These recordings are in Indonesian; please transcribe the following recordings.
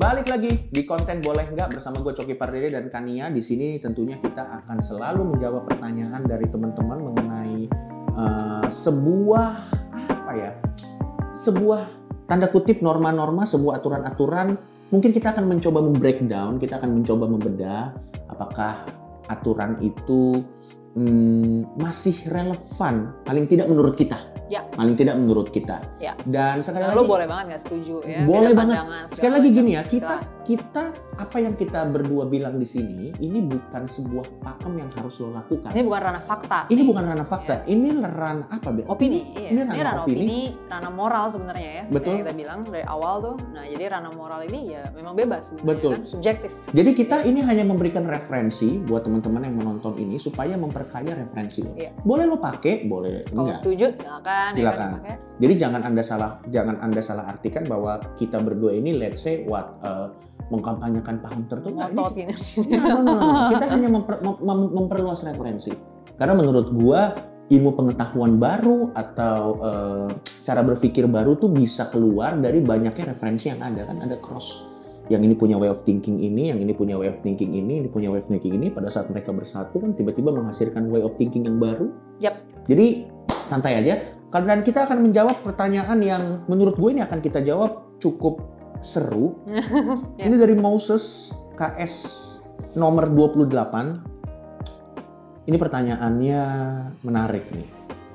Balik lagi di konten boleh nggak bersama gue Coki Pardede dan Kania. Di sini tentunya kita akan selalu menjawab pertanyaan dari teman-teman mengenai uh, sebuah apa ya, sebuah tanda kutip norma-norma, sebuah aturan-aturan. Mungkin kita akan mencoba membreakdown, kita akan mencoba membedah apakah aturan itu hmm, masih relevan, paling tidak menurut kita Ya. Paling tidak menurut kita. Ya. Dan sekali lagi lo boleh banget nggak setuju ya. Boleh banget. Sekali lagi gini ya, kita Silahkan. kita apa yang kita berdua bilang di sini ini bukan sebuah pakem yang harus lo lakukan. ini bukan ranah fakta. Ini nih. bukan ranah fakta, ini ranah apa? Bel? opini. Iya. Ini Ini, ranah opini. opini, ranah moral sebenarnya ya. Betul. Yang kita bilang dari awal tuh. Nah, jadi ranah moral ini ya memang bebas Betul. kan, subjektif. Jadi kita ini hanya memberikan referensi buat teman-teman yang menonton ini supaya memperkaya referensi lo. Iya. Boleh lo pakai, boleh Kalau enggak. setuju silakan. Ya Silakan. kan, dipakai. Jadi jangan anda salah jangan anda salah artikan bahwa kita berdua ini let's say what uh, mengkampanyekan paham tertentu. Ini. Nah, no, no, no, no. Kita hanya memper- mem- mem- memperluas referensi. Karena menurut gua ilmu pengetahuan baru atau eh, cara berpikir baru tuh bisa keluar dari banyaknya referensi yang ada kan ada cross yang ini punya way of thinking ini, yang ini punya way of thinking ini, ini punya way of thinking ini pada saat mereka bersatu kan tiba-tiba menghasilkan way of thinking yang baru. Yap. Jadi santai aja. Dan kita akan menjawab pertanyaan yang menurut gue ini akan kita jawab cukup seru. Ya. Ini dari Moses KS nomor 28. Ini pertanyaannya menarik nih.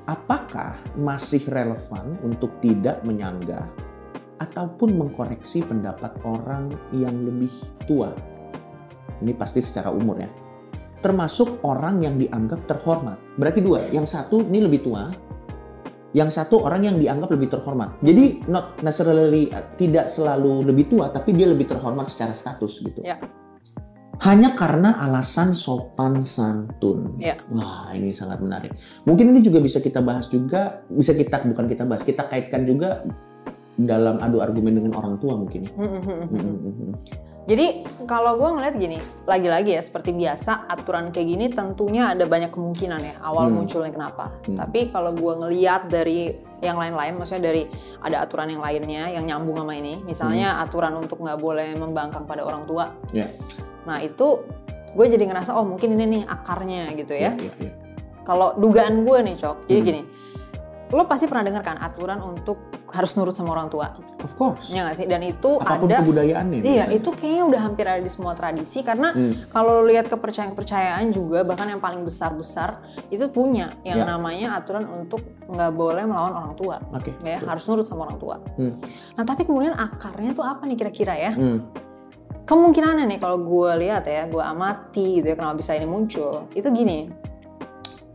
Apakah masih relevan untuk tidak menyanggah ataupun mengkoreksi pendapat orang yang lebih tua? Ini pasti secara umur ya. Termasuk orang yang dianggap terhormat. Berarti dua. Yang satu ini lebih tua. Yang satu orang yang dianggap lebih terhormat. Jadi not necessarily uh, tidak selalu lebih tua, tapi dia lebih terhormat secara status gitu. Ya. Hanya karena alasan sopan santun. Ya. Wah, ini sangat menarik. Mungkin ini juga bisa kita bahas juga, bisa kita bukan kita bahas, kita kaitkan juga dalam adu argumen dengan orang tua mungkin ya. Jadi kalau gue ngeliat gini, lagi-lagi ya seperti biasa aturan kayak gini tentunya ada banyak kemungkinan ya awal Hmm. munculnya kenapa. Hmm. Tapi kalau gue ngeliat dari yang lain-lain, maksudnya dari ada aturan yang lainnya yang nyambung sama ini, misalnya aturan untuk nggak boleh membangkang pada orang tua. Ya. Nah itu gue jadi ngerasa oh mungkin ini nih akarnya gitu ya. Ya, ya, ya. Kalau dugaan gue nih cok, jadi Hmm. gini, lo pasti pernah dengar kan aturan untuk harus nurut sama orang tua, Of course. ya nggak sih? Dan itu Apa pun ada kebudayaannya. Iya, biasanya. itu kayaknya udah hampir ada di semua tradisi karena Hmm. kalau lihat kepercayaan-kepercayaan juga bahkan yang paling besar-besar itu punya yang Ya. namanya aturan untuk nggak boleh melawan orang tua, Oke. ya betul. harus nurut sama orang tua. Hmm. Nah tapi kemudian akarnya tuh apa nih kira-kira ya? Hmm. Kemungkinannya nih kalau gue lihat ya, gue amati gitu ya kenapa bisa ini muncul, itu gini.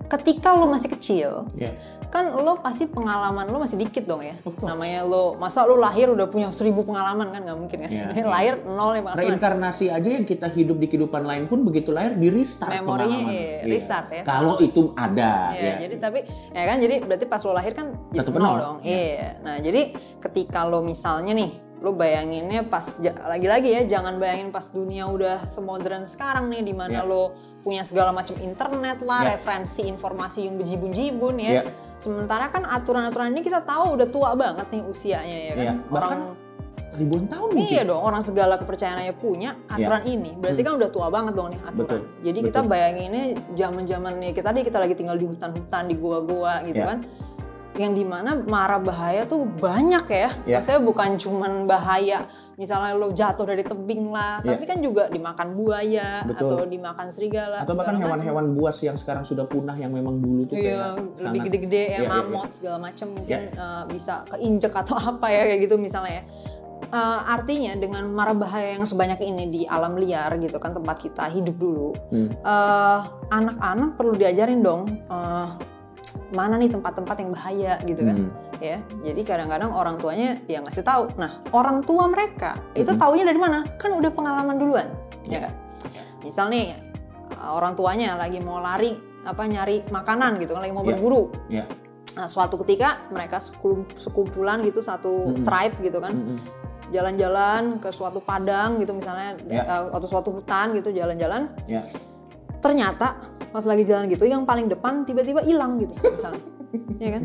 Ketika lo masih kecil, Ya. Kan lo pasti pengalaman lo masih dikit dong ya. Namanya lo, masa lo lahir udah punya seribu pengalaman kan nggak mungkin kan? Ya, ya. lahir nol nih pengalaman. Reinkarnasi aja yang kita hidup di kehidupan lain pun begitu lahir di restart Memorinya, pengalaman. iya, Iya. restart ya. Kalau itu ada Ya, ya. jadi tapi ya kan jadi berarti pas lo lahir kan Tetep nol nol. dong. Iya. Nah, jadi ketika lo misalnya nih lo bayanginnya pas lagi-lagi ya jangan bayangin pas dunia udah semodern sekarang nih di mana Ya. lo punya segala macam internet lah, Ya. referensi informasi yang bejibun-jibun ya. Ya. Sementara kan aturan-aturan ini kita tahu udah tua banget nih usianya ya kan. Ya, bahkan Orang ribuan tahun mungkin. Iya dong, orang segala kepercayaannya punya aturan ini. Berarti kan udah tua banget dong nih aturan. Hmm. Betul, Jadi kita betul. bayanginnya zaman-zaman nih kita nih kita lagi tinggal di hutan-hutan di gua-gua gitu Ya. kan. Yang di mana mara bahaya tuh banyak ya. Ya. Maksudnya bukan cuman bahaya misalnya lo jatuh dari tebing lah, Ya. tapi kan juga dimakan buaya Betul. atau dimakan serigala Atau bahkan hewan-hewan buas yang sekarang sudah punah yang memang dulu tuh Iya, kayak lebih gede-gede ya, Iya, iya, mamut segala macam mungkin eh, bisa keinjek atau apa ya kayak gitu misalnya ya. Eh, artinya dengan mara bahaya yang sebanyak ini di alam liar gitu kan tempat kita hidup dulu, Hmm. eh, anak-anak perlu diajarin dong eh, mana nih tempat-tempat yang bahaya gitu kan Hmm. ya. Jadi kadang-kadang orang tuanya ya ngasih tahu. Nah orang tua mereka itu Mhm. taunya dari mana? Kan udah pengalaman duluan, ya Ya. kan? Misal nih uh, orang tuanya lagi mau lari apa nyari makanan gitu kan lagi mau Ya. berburu. Ya. Nah suatu ketika mereka sekum- sekumpulan gitu satu Mhm. tribe gitu kan Mm-mm. jalan-jalan ke suatu padang gitu misalnya Ya. uh, atau suatu hutan gitu jalan-jalan. Ya. Ternyata pas lagi jalan gitu yang paling depan tiba-tiba hilang gitu misalnya, ya kan?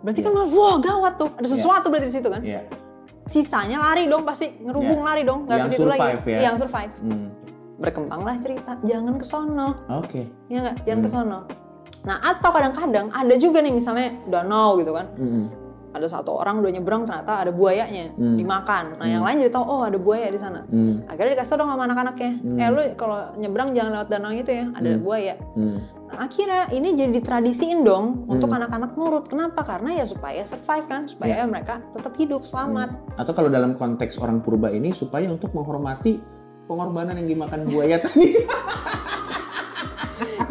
Berarti kan wah gawat tuh ada sesuatu berarti di situ kan? Ya. sisanya lari dong pasti ngerubung Ya. lari dong nggak ke situ lagi survive ya. yang survive Hmm. berkembanglah cerita jangan ke sono Oke. ya nggak jangan Hmm. ke sono nah atau kadang-kadang ada juga nih misalnya danau gitu kan Mm-mm. Ada satu orang udah nyebrang ternyata ada buayanya Hmm. dimakan nah yang lain jadi tahu oh ada buaya di sana Hmm. akhirnya dikasih tau dong sama anak-anaknya Hmm. eh lu kalau nyebrang jangan lewat danau itu ya ada Hmm. buaya Hmm. nah, akhirnya ini jadi ditradisiin dong untuk Hmm. anak-anak nurut kenapa karena ya supaya survive kan supaya mereka tetap hidup selamat Atau kalau dalam konteks orang purba ini supaya untuk menghormati pengorbanan yang dimakan buaya tadi.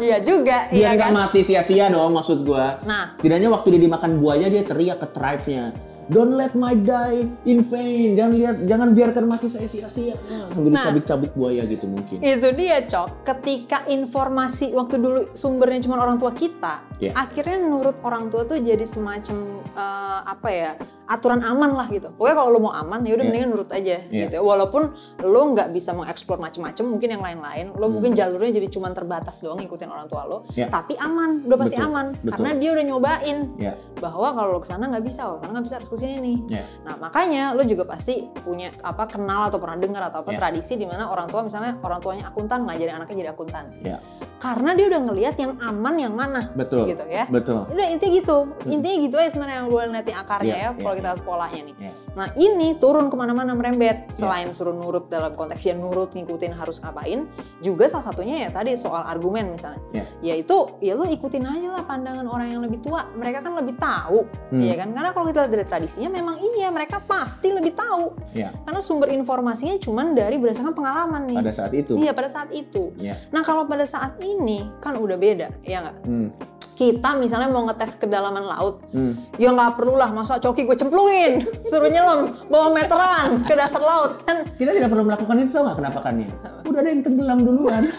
Iya juga Biar iya nggak kan mati sia-sia dong maksud gua. nah Tidaknya waktu dia dimakan buaya dia teriak ke tribe-nya. Don't let my die in vain. Jangan lihat, jangan biarkan mati saya sia-sia. Sambil Nah. dicabik-cabik buaya gitu mungkin. itu dia cok ketika informasi waktu dulu sumbernya cuma orang tua kita Iya. akhirnya nurut orang tua tuh jadi semacam eh, apa ya aturan aman lah gitu pokoknya kalau lo mau aman ya udah Iya. mendingan nurut aja Iya. gitu walaupun lo nggak bisa mengeksplor macam-macam mungkin yang lain-lain lo Hmm. mungkin jalurnya jadi cuma terbatas doang ngikutin orang tua lo Iya. tapi aman udah pasti Betul, aman betul. karena dia udah nyobain Ya. bahwa kalau lo ke sana nggak bisa lo karena nggak bisa harus ke sini nih Ya. Nah makanya lo juga pasti punya apa kenal atau pernah dengar atau apa Ya. tradisi di mana orang tua misalnya orang tuanya akuntan ngajarin anaknya jadi akuntan. Ya. Karena dia udah ngelihat yang aman yang mana Betul. gitu ya. Betul. Udah intinya gitu, intinya gitu aja sebenarnya yang gue liatin akarnya Iya, ya, kalau iya, kita lihat polanya nih. Ya. Nah ini turun ke mana-mana merembet, Iya. selain suruh nurut dalam konteks ya nurut ngikutin harus ngapain, juga salah satunya ya tadi soal argumen misalnya, Ya. yaitu ya lo ikutin aja lah pandangan orang yang lebih tua, mereka kan lebih tahu, Hmm. Iya kan? Karena kalau kita lihat dari tradisinya memang iya mereka pasti lebih tahu. Ya. Karena sumber informasinya cuma dari berdasarkan pengalaman nih. Pada saat itu. Iya pada saat itu. Ya. Nah kalau pada saat ini kan udah beda, ya nggak? Hmm. Kita misalnya mau ngetes kedalaman laut, Hmm. ya nggak perlu lah masa coki gue cemplungin, suruh nyelam bawa meteran ke dasar laut kan? Kita tidak perlu melakukan itu tau gak kenapa kan ya? Udah ada yang tenggelam duluan.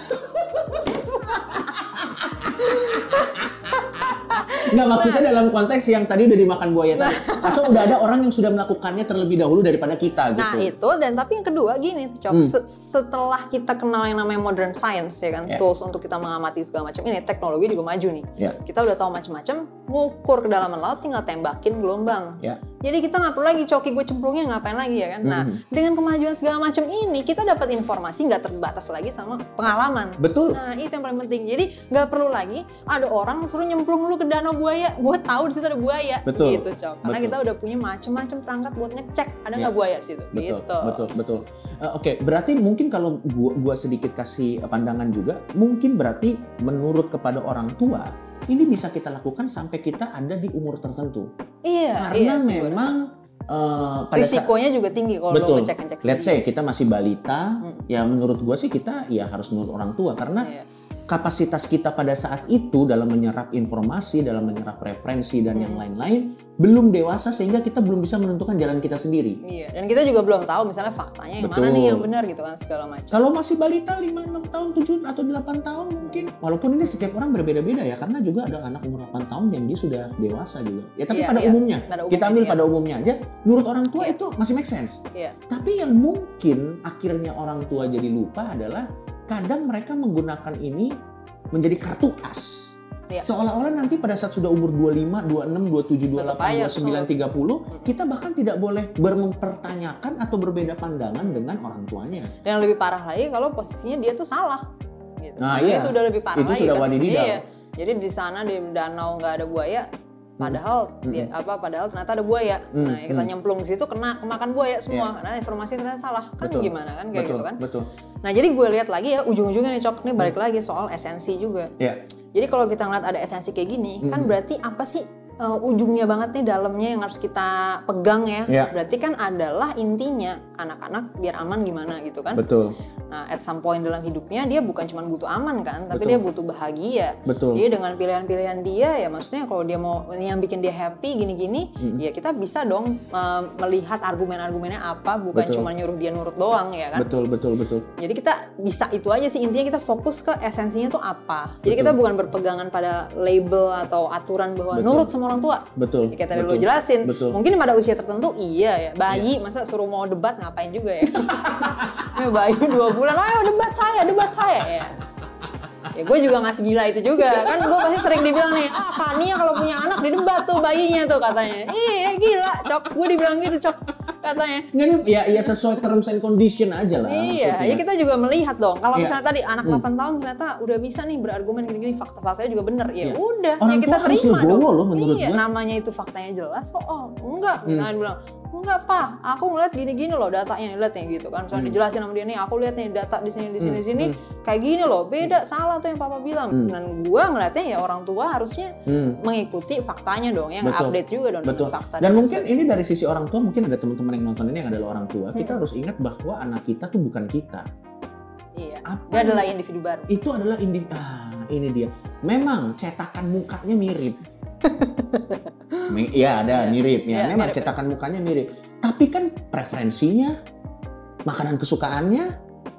Nggak maksudnya dalam konteks yang tadi udah dimakan buaya tadi. Atau udah ada orang yang sudah melakukannya terlebih dahulu daripada kita gitu. Nah itu dan tapi yang kedua gini, Cok, Hmm. se- setelah kita kenal yang namanya modern science ya kan, Ya. tools untuk kita mengamati segala macam ini, teknologi juga maju nih. Ya. Kita udah tahu macam-macam, ngukur kedalaman laut tinggal tembakin gelombang. Ya. Jadi kita nggak perlu lagi coki gue cemplungnya ngapain lagi ya kan. Nah Mhm. dengan kemajuan segala macam ini kita dapat informasi nggak terbatas lagi sama pengalaman. Betul. Nah itu yang paling penting. Jadi nggak perlu lagi ada orang suruh nyemplung lu ke danau buaya. Gue tahu di situ ada buaya. Betul. Gitu cok. Karena Betul. kita udah punya macam-macam perangkat buat ngecek ada Ya. nggak buaya di situ. Betul, gitu. betul, betul. Eh, Oke, berarti mungkin kalau gua, gua sedikit kasih pandangan juga, mungkin berarti menurut kepada orang tua ini bisa kita lakukan sampai kita ada di umur tertentu. Iya. Karena iya, memang eh, pada saat risikonya juga tinggi kalau Betul. lo ngecek-ngecek Let's say kita masih balita, Hmm. ya menurut gua sih kita ya harus menurut orang tua karena Iya. Kapasitas kita pada saat itu dalam menyerap informasi, dalam menyerap referensi dan yang Hmm. lain-lain belum dewasa sehingga kita belum bisa menentukan jalan kita sendiri. Iya, dan kita juga belum tahu misalnya faktanya yang mana Betul. nih yang benar gitu kan segala macam. Kalau masih balita 5, 6 tahun, 7 atau 8 tahun mungkin. Walaupun ini setiap orang berbeda-beda ya karena juga ada anak umur 8 tahun yang dia sudah dewasa juga. Ya tapi Iya, pada iya. umumnya, Pada kita umumnya, ambil iya. pada umumnya aja menurut orang tua Iya. itu masih make sense. Iya. Tapi yang mungkin akhirnya orang tua jadi lupa adalah kadang mereka menggunakan ini menjadi kartu as. Iya. Seolah-olah nanti pada saat sudah umur 25, 26, 27, Tetap 28, aja 29, 30, Hmm. kita bahkan tidak boleh mempertanyakan atau berbeda pandangan dengan orang tuanya. Dan yang lebih parah lagi kalau posisinya dia tuh salah. Gitu. Nah, iya. Itu udah lebih parah Itu lagi. sudah kan? wadididau. Iya. Jadi di sana di danau nggak ada buaya, padahal Hmm. dia apa padahal ternyata ada buaya. Hmm, Nah, kita hmm. nyemplung di situ kena kemakan buaya semua karena informasi ternyata salah. Kan Betul. gimana kan kayak betul, gitu kan. betul. Nah, jadi gue lihat lagi ya ujung-ujungnya nih Cok, nih balik lagi soal esensi juga. Ya, Jadi kalau kita ngeliat ada esensi kayak gini, kan Mhm. berarti apa sih uh, ujungnya banget nih dalamnya yang harus kita pegang ya? Ya. Berarti kan adalah intinya anak-anak biar aman gimana gitu kan? betul, Nah, at some point dalam hidupnya dia bukan cuma butuh aman kan, tapi Betul. dia butuh bahagia. betul. Jadi dengan pilihan-pilihan dia ya maksudnya kalau dia mau yang bikin dia happy gini-gini, Mhm. ya kita bisa dong uh, melihat argumen-argumennya apa, bukan Betul. cuma nyuruh dia nurut doang ya kan? Betul, betul, betul. Jadi kita bisa itu aja sih intinya kita fokus ke esensinya tuh apa. Jadi Betul. kita bukan berpegangan pada label atau aturan bahwa Betul. nurut sama orang tua. Betul. Ya, kayak tadi betul. lo jelasin. Betul. Mungkin pada usia tertentu iya ya. Bayi masa suruh mau debat ngapain juga ya. ya bayi dua bulan, ayo debat saya, debat saya ya. Ya gue juga nggak segila itu juga kan gue pasti sering dibilang nih ah Fania kalau punya anak di debat tuh bayinya tuh katanya iya gila cok gue dibilang gitu cok katanya. Nggak, ya, ya sesuai terms and condition aja lah. Iya, maksudnya. ya kita juga melihat dong. Kalau Iya. misalnya tadi anak Hmm. 8 tahun ternyata udah bisa nih berargumen gini-gini, fakta-faktanya juga bener. Ya Iya. udah, Orang ya kita terima dong. loh menurut iya. Hmm. namanya itu faktanya jelas kok. Oh, enggak. Misalnya bilang, enggak pak, aku ngeliat gini-gini loh datanya lihat nih gitu kan. Misalnya dijelasin sama dia nih, aku lihat nih data di sini di sini di sini kayak gini loh, beda salah tuh yang papa bilang. Dan gua ngeliatnya ya orang tua harusnya Hmm. mengikuti faktanya dong, yang Betul. update juga dong Betul. fakta. Dan mungkin ini dari sisi orang tua, mungkin ada teman-teman yang nonton ini yang adalah orang tua. Kita harus ingat bahwa anak kita tuh bukan kita. iya. Apa Dia adalah individu baru. itu adalah indi ah ini dia. Memang cetakan mukanya mirip. Ya ada Iya. mirip ya. Iya, Memang mirip. cetakan mukanya mirip. Tapi kan preferensinya, makanan kesukaannya,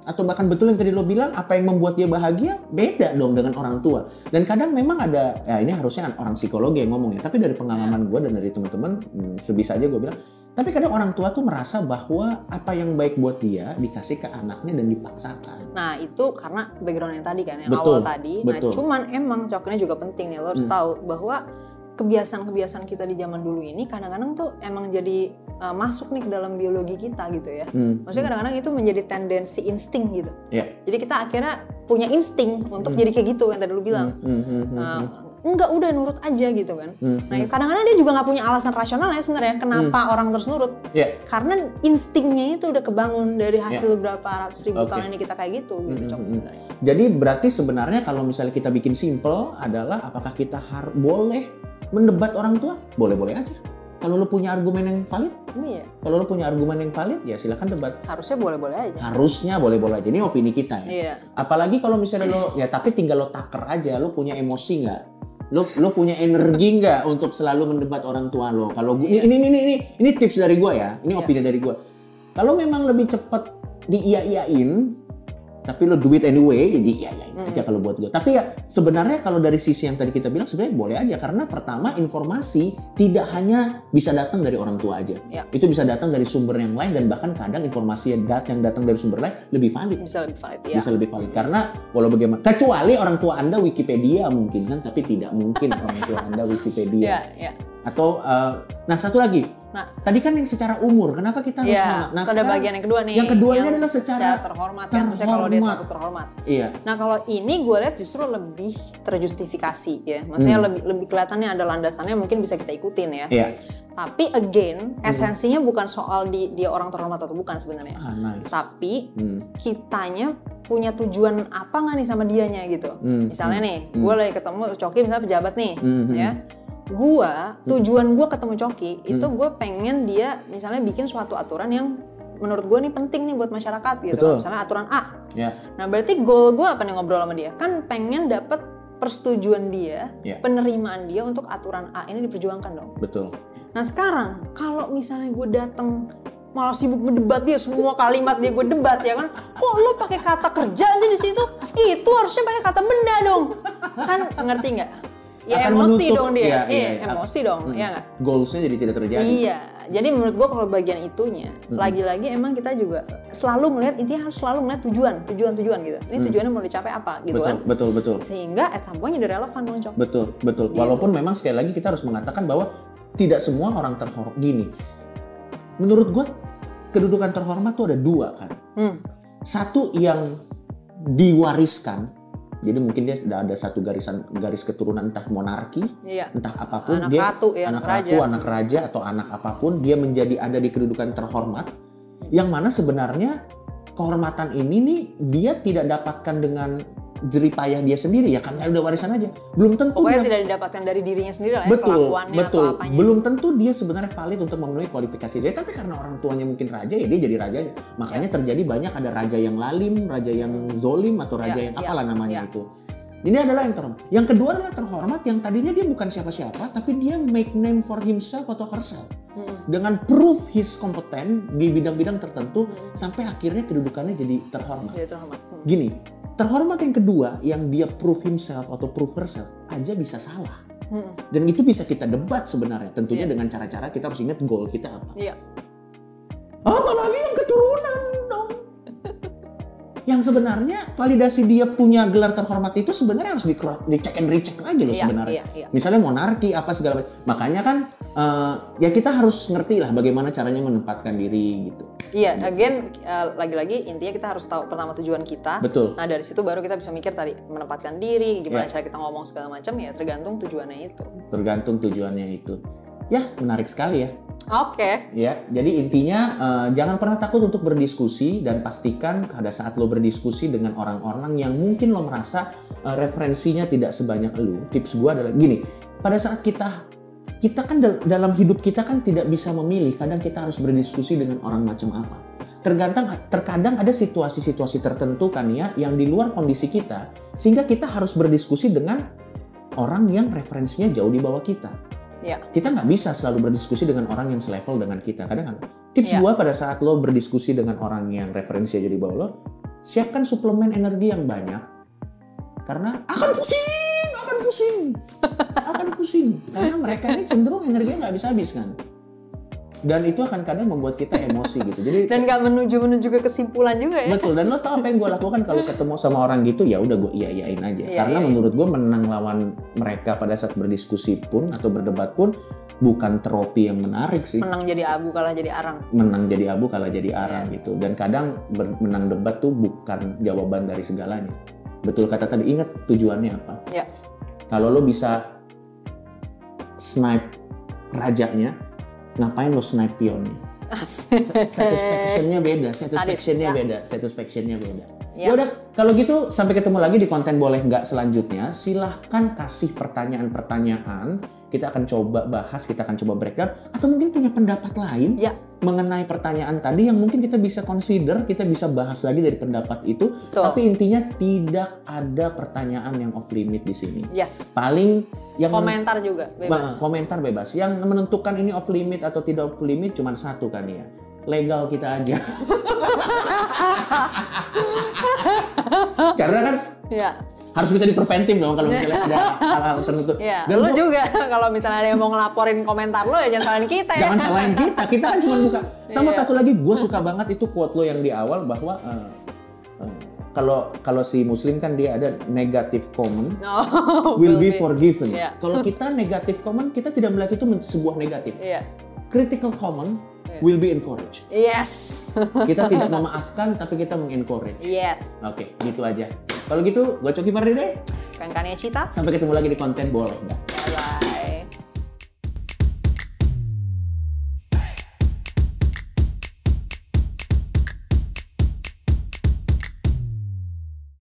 atau bahkan betul yang tadi lo bilang apa yang membuat dia bahagia beda dong dengan orang tua. Dan kadang memang ada ya ini harusnya orang psikologi yang ngomong ya. Tapi dari pengalaman gue dan dari teman-teman hmm, sebisa aja gue bilang. Tapi kadang orang tua tuh merasa bahwa apa yang baik buat dia dikasih ke anaknya dan dipaksakan. Nah itu karena background yang tadi kan, yang Betul, awal tadi. betul. Nah cuman emang coklatnya juga penting nih, lo harus Hmm. tahu bahwa kebiasaan-kebiasaan kita di zaman dulu ini kadang-kadang tuh emang jadi uh, masuk nih ke dalam biologi kita gitu ya. Hmm. Maksudnya kadang-kadang itu menjadi tendensi insting gitu. Ya. Jadi kita akhirnya punya insting untuk jadi kayak gitu yang tadi lu bilang. Hmm, hmm, hmm, hmm, hmm. enggak udah nurut aja gitu kan. Hmm, Nah kadang-kadang dia juga nggak punya alasan rasional ya sebenarnya kenapa orang terus nurut. Ya. Karena instingnya itu udah kebangun dari hasil berapa ratus ribu Oke. tahun ini kita kayak gitu, gitu Hmm, Cok, hmm, hmm. sebenarnya. Jadi berarti sebenarnya kalau misalnya kita bikin simple adalah apakah kita har boleh mendebat orang tua? Boleh-boleh aja. Kalau lu punya argumen yang valid, Iya, kalau lu punya argumen yang valid, ya silakan debat. harusnya boleh-boleh aja. Harusnya boleh-boleh aja. Ini opini kita ya. Iya. Apalagi kalau misalnya lo, ya tapi tinggal lo taker aja. Lo punya emosi nggak? Lo lo punya energi nggak untuk selalu mendebat orang tua lo? Kalau Iya. ini, ini ini ini ini tips dari gua ya. Ini Iya. opini dari gua. Kalau memang lebih cepat diiya-iyain, tapi lo do it anyway, jadi iya-iyain Hmm. aja kalau buat gua. Tapi ya sebenarnya kalau dari sisi yang tadi kita bilang sebenarnya boleh aja karena pertama informasi tidak hanya bisa datang dari orang tua aja. Iya. Itu bisa datang dari sumber yang lain dan bahkan kadang informasi yang dat yang datang dari sumber lain lebih valid Bisa lebih valid ya. bisa lebih valid karena walau bagaimana kecuali orang tua anda Wikipedia mungkin kan tapi tidak mungkin orang tua anda Wikipedia Iya, iya. atau eh, nah satu lagi Nah. tadi kan yang secara umur kenapa kita harus Iya, sama nah ada sekarang- bagian yang kedua nih. yang kedua ini adalah secara terhormat ya. Maksudnya kalau dia terhormat. terhormat. iya Nah kalau ini gue lihat justru lebih terjustifikasi ya. Maksudnya Hmm. lebih lebih kelihatannya ada landasannya mungkin bisa kita ikutin ya. iya Tapi again esensinya bukan soal di, dia orang terhormat atau bukan sebenarnya. ah nice Tapi Hmm, kitanya punya tujuan apa nggak nih sama dianya gitu. hmm, Misalnya nih, Hmm. gue lagi ketemu Coki misalnya pejabat nih, hmm, hmm, ya. Gua tujuan gua ketemu Coki itu Hmm. gue pengen dia misalnya bikin suatu aturan yang menurut gue nih penting nih buat masyarakat gitu. Betul. Misalnya aturan A. ya Nah berarti goal gue apa nih ngobrol sama dia? Kan pengen dapet persetujuan dia, Ya. penerimaan dia untuk aturan A ini diperjuangkan dong. betul Nah sekarang kalau misalnya gue dateng malah sibuk mendebat dia semua kalimat dia gue debat ya kan kok lo pakai kata kerja sih di situ itu harusnya pakai kata benda dong kan ngerti nggak ya Akan emosi menutup, dong dia iya, iya, iya. emosi dong Hmm. ya nggak goalsnya jadi tidak terjadi Iya, jadi menurut gue kalau bagian itunya, lagi-lagi emang kita juga selalu melihat intinya harus selalu melihat tujuan, tujuan-tujuan gitu. Ini tujuannya mau dicapai apa gitu betul kan? betul betul Sehingga at some point jadi relevan dong cok. Betul, betul. Gitu. Walaupun memang sekali lagi kita harus mengatakan bahwa tidak semua orang terhormat gini. Menurut gua kedudukan terhormat tuh ada dua kan. Hmm. Satu yang diwariskan. Jadi mungkin dia sudah ada satu garisan garis keturunan entah monarki, Iya. entah apa pun Anak dia ratu ya, anak anak ratu, raja. anak raja atau anak apa pun dia menjadi ada di kedudukan terhormat yang mana sebenarnya kehormatan ini nih dia tidak dapatkan dengan jeripayah dia sendiri ya karena udah warisan aja. Belum tentu Pokoknya dia tidak didapatkan dari dirinya sendiri lah ya, betul betul atau apanya. belum tentu dia sebenarnya valid untuk memenuhi kualifikasi dia tapi karena orang tuanya mungkin raja ya dia jadi raja makanya terjadi banyak ada raja yang lalim raja yang zolim atau raja Ya, yang ya, apalah namanya ya. itu ini adalah yang terhormat yang kedua adalah terhormat yang tadinya dia bukan siapa-siapa tapi dia make name for himself atau herself Mm-mm. dengan proof his kompeten di bidang-bidang tertentu Hmm. sampai akhirnya kedudukannya jadi terhormat Jadi terhormat. Hmm. gini terhormat yang kedua yang dia prove himself atau prove herself aja bisa salah Hmm. dan itu bisa kita debat sebenarnya. Tentunya Iya. dengan cara-cara kita harus ingat goal kita apa. Iya. Apalagi yang keturunan. Yang sebenarnya validasi dia punya gelar terhormat itu sebenarnya harus di, di check and recheck lagi loh Iya, sebenarnya. iya, iya. Misalnya monarki apa segala macam. Makanya kan eh, ya kita harus ngerti lah bagaimana caranya menempatkan diri gitu. Iya, again uh, lagi-lagi intinya kita harus tahu pertama tujuan kita. Betul. Nah dari situ baru kita bisa mikir tadi menempatkan diri, gimana Iya. cara kita ngomong segala macam ya tergantung tujuannya itu. Tergantung tujuannya itu. Ya menarik sekali ya. Oke. Ya, jadi intinya eh, jangan pernah takut untuk berdiskusi dan pastikan pada saat lo berdiskusi dengan orang-orang yang mungkin lo merasa eh, referensinya tidak sebanyak lo. Tips gua adalah gini, pada saat kita kita kan dal- dalam hidup kita kan tidak bisa memilih, kadang kita harus berdiskusi dengan orang macam apa. Tergantung terkadang ada situasi-situasi tertentu kan ya yang di luar kondisi kita sehingga kita harus berdiskusi dengan orang yang referensinya jauh di bawah kita Ya. kita nggak bisa selalu berdiskusi dengan orang yang selevel dengan kita. Kadang kan tips Iya. gua pada saat lo berdiskusi dengan orang yang referensi jadi bawah lo, siapkan suplemen energi yang banyak. Karena akan pusing, akan pusing, akan pusing. Karena mereka ini cenderung energinya nggak bisa habis kan. Dan itu akan kadang membuat kita emosi gitu. Jadi Dan nggak menuju menuju ke kesimpulan juga ya. Betul, dan lo tau apa yang gue lakukan kalau ketemu sama orang gitu ya udah gue iya iyain aja. Iya, Karena iya, iya. menurut gue menang lawan mereka pada saat berdiskusi pun atau berdebat pun bukan trofi yang menarik sih. Menang jadi abu kalah jadi arang. Menang jadi abu kalah jadi arang Iya. gitu. Dan kadang menang debat tuh bukan jawaban dari segalanya. Betul kata tadi, ingat tujuannya apa. Ya. Kalau lo bisa snipe rajanya, ngapain lo snipe pionnya? satisfaction-nya beda, satisfaction-nya ya. beda, satisfaction-nya beda. Ya. Ya udah, kalau gitu sampai ketemu lagi di konten boleh nggak selanjutnya. Silahkan kasih pertanyaan-pertanyaan. Kita akan coba bahas, kita akan coba breakdown. Atau mungkin punya pendapat lain Ya. Mengenai pertanyaan tadi yang mungkin kita bisa consider, kita bisa bahas lagi dari pendapat itu. Betul. Tapi intinya tidak ada pertanyaan yang off limit di sini. Yes. Paling yang Komentar juga bebas. komentar bebas. Yang menentukan ini off limit atau tidak off limit cuma satu kan ya. Legal kita aja. Karena kan Ya. Harus bisa dipreventif dong kalau misalnya ada hal-hal tertentu. Ya, Dan lu juga kalau misalnya ada yang mau ngelaporin komentar lo ya jangan salahin kita ya. jangan salahin kita. Kita kan cuma buka. Sama Iya. satu lagi, gue suka banget itu quote lo yang di awal bahwa eh, eh, kalau kalau si muslim kan dia ada negative comment Oh, will be forgiven. Iya. Kalau kita negative comment, kita tidak melihat itu sebuah negatif. Iya. Critical comment Iya. will be encouraged. Yes. Kita tidak memaafkan, tapi kita mengencourage. yes. Oke, gitu aja. Kalau gitu, gue Coki Pardede. Kankannya Cita. Sampai ketemu lagi di konten boleh nggak? Bye-bye.